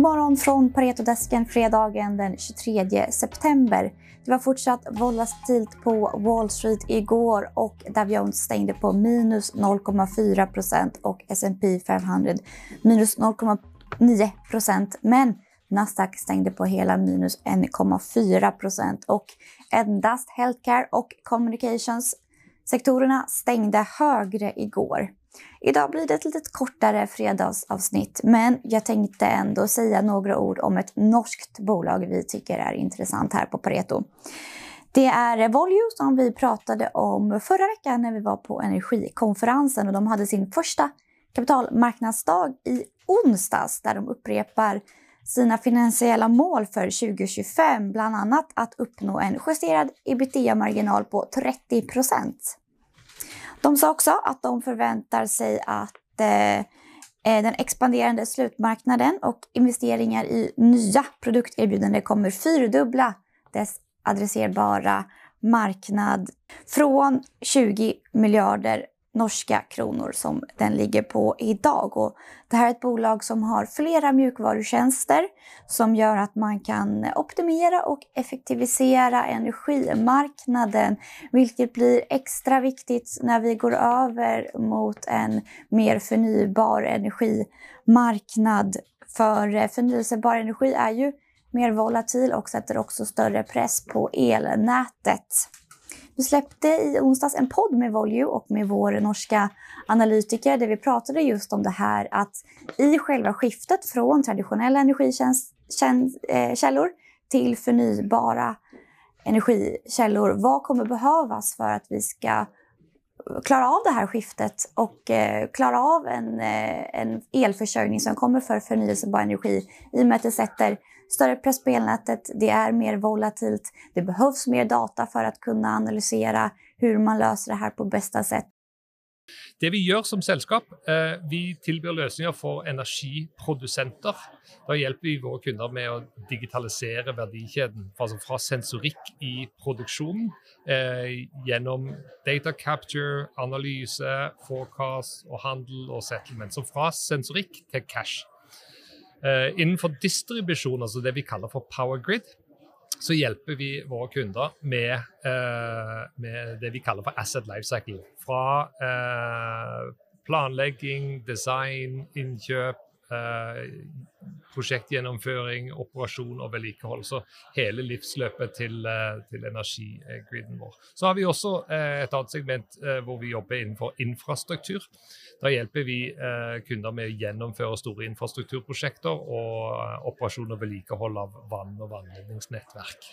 God morgon från Paretodesken fredagen den 23 september. Det var fortsatt volatilt på Wall Street igår och Dow Jones stängde på minus 0,4 procent och S&P 500 minus 0,9 procent. Men Nasdaq stängde på hela minus 1,4 procent och endast healthcare och communications sektorerna stängde högre igår. Idag blir det ett lite kortare fredagsavsnitt, men jag tänkte ändå säga några ord om ett norskt bolag vi tycker är intressant här på Pareto. Det är Volvo som vi pratade om förra veckan när vi var på Energikonferensen och de hade sin första kapitalmarknadsdag i onsdags där de upprepar sina finansiella mål för 2025, bland annat att uppnå en justerad ebitda-marginal på 30 procent. De sa också att de förväntar sig att eh, eh, den expanderande slutmarknaden och investeringar i nya produkterbjudanden kommer fyrdubbla dess adresserbara marknad. Från 20 miljarder norska kronor som den ligger på idag. Och det här är ett bolag som har flera mjukvarutjänster som gör att man kan optimera och effektivisera energimarknaden, vilket blir extra viktigt när vi går över mot en mer förnybar energimarknad. För eh, förnyelsebar energi är ju mer volatil och sätter också större press på elnätet. Vi släppte i onsdags en podd med Volue och med vår norska analytiker där vi pratade just om det här att i själva skiftet från traditionella energikällor eh, till förnybara energikällor, vad kommer behövas för att vi ska klara av det här skiftet och eh, klara av en, eh, en elförsörjning som kommer för förnyelsebar energi i och med att det sätter större press på elnätet, det är mer volatilt, det behövs mer data för att kunna analysera hur man löser det här på bästa sätt. Det vi gjør som selskap, eh, vi tilbyr løsninger for energiprodusenter. Da hjelper vi våre kunder med å digitalisere verdikjeden. Altså fra sensorikk i produksjonen eh, gjennom data capture, analyse, forecast og handel og settlement. Så fra sensorikk til cash. Eh, innenfor distribusjon, altså det vi kaller for power grid, så hjelper vi våre kunder med, eh, med det vi kaller for asset lifecycle. Fra eh, planlegging, design, innkjøp, Eh, prosjektgjennomføring, operasjon og vedlikehold. Så hele livsløpet til, eh, til energigriden vår. Så har vi også et eh, annet segment hvor vi jobber innenfor infrastruktur. Da hjelper vi kunder med å gjennomføre store infrastrukturprosjekter og operasjon og vedlikehold av vann och vannledningsnettverk.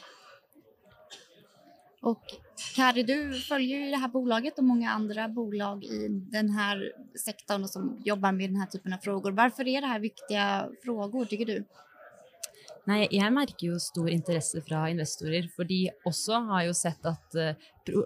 Och Kari, du följer ju det här bolaget och många andra bolag i den här sektorn som jobbar med den här typen av frågor. Varför är det här viktiga frågor, tycker du? Nej, jag märker ju stor intresse från investerare, för de också har ju sett att eh,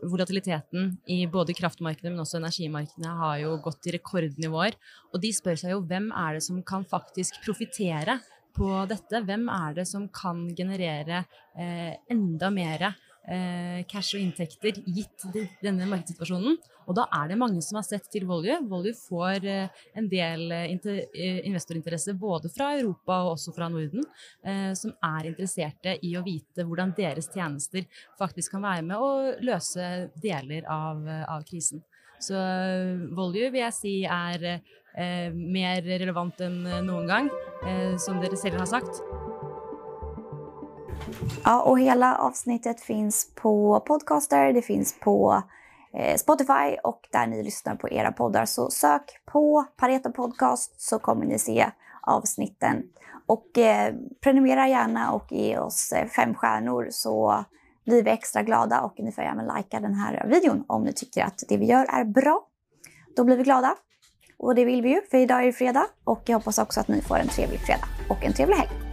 volatiliteten i både kraftmarknaden men också energimarknaden har ju gått till rekordnivåer. Och de frågar sig ju, vem är det som kan faktiskt profitera på detta? Vem är det som kan generera eh, enda mer eh, cash og inntekter gitt denne markedssituasjonen? Og da er det mange som har sett til Volue. Volue får eh, en del eh, eh investorinteresse både fra Europa og også fra Norden, eh, som er interesserte i å vite hvordan deres tjenester faktisk kan være med å løse deler av, eh, av krisen. Så Volue vil jeg si er eh, mer relevant enn noen gang, eh, som dere selv har sagt. Ja, och hela avsnittet finns på Podcaster, det finns på Eh, Spotify och där ni lyssnar på era poddar. Så sök på Pareto Podcast så kommer ni se avsnitten. Och eh, prenumerera gärna och ge oss eh, fem stjärnor så blir vi extra glada och ni får gärna likea den här videon om ni tycker att det vi gör är bra. Då blir vi glada. Och det vill vi ju, för idag är det fredag och jag hoppas också att ni får en trevlig fredag och en trevlig helg.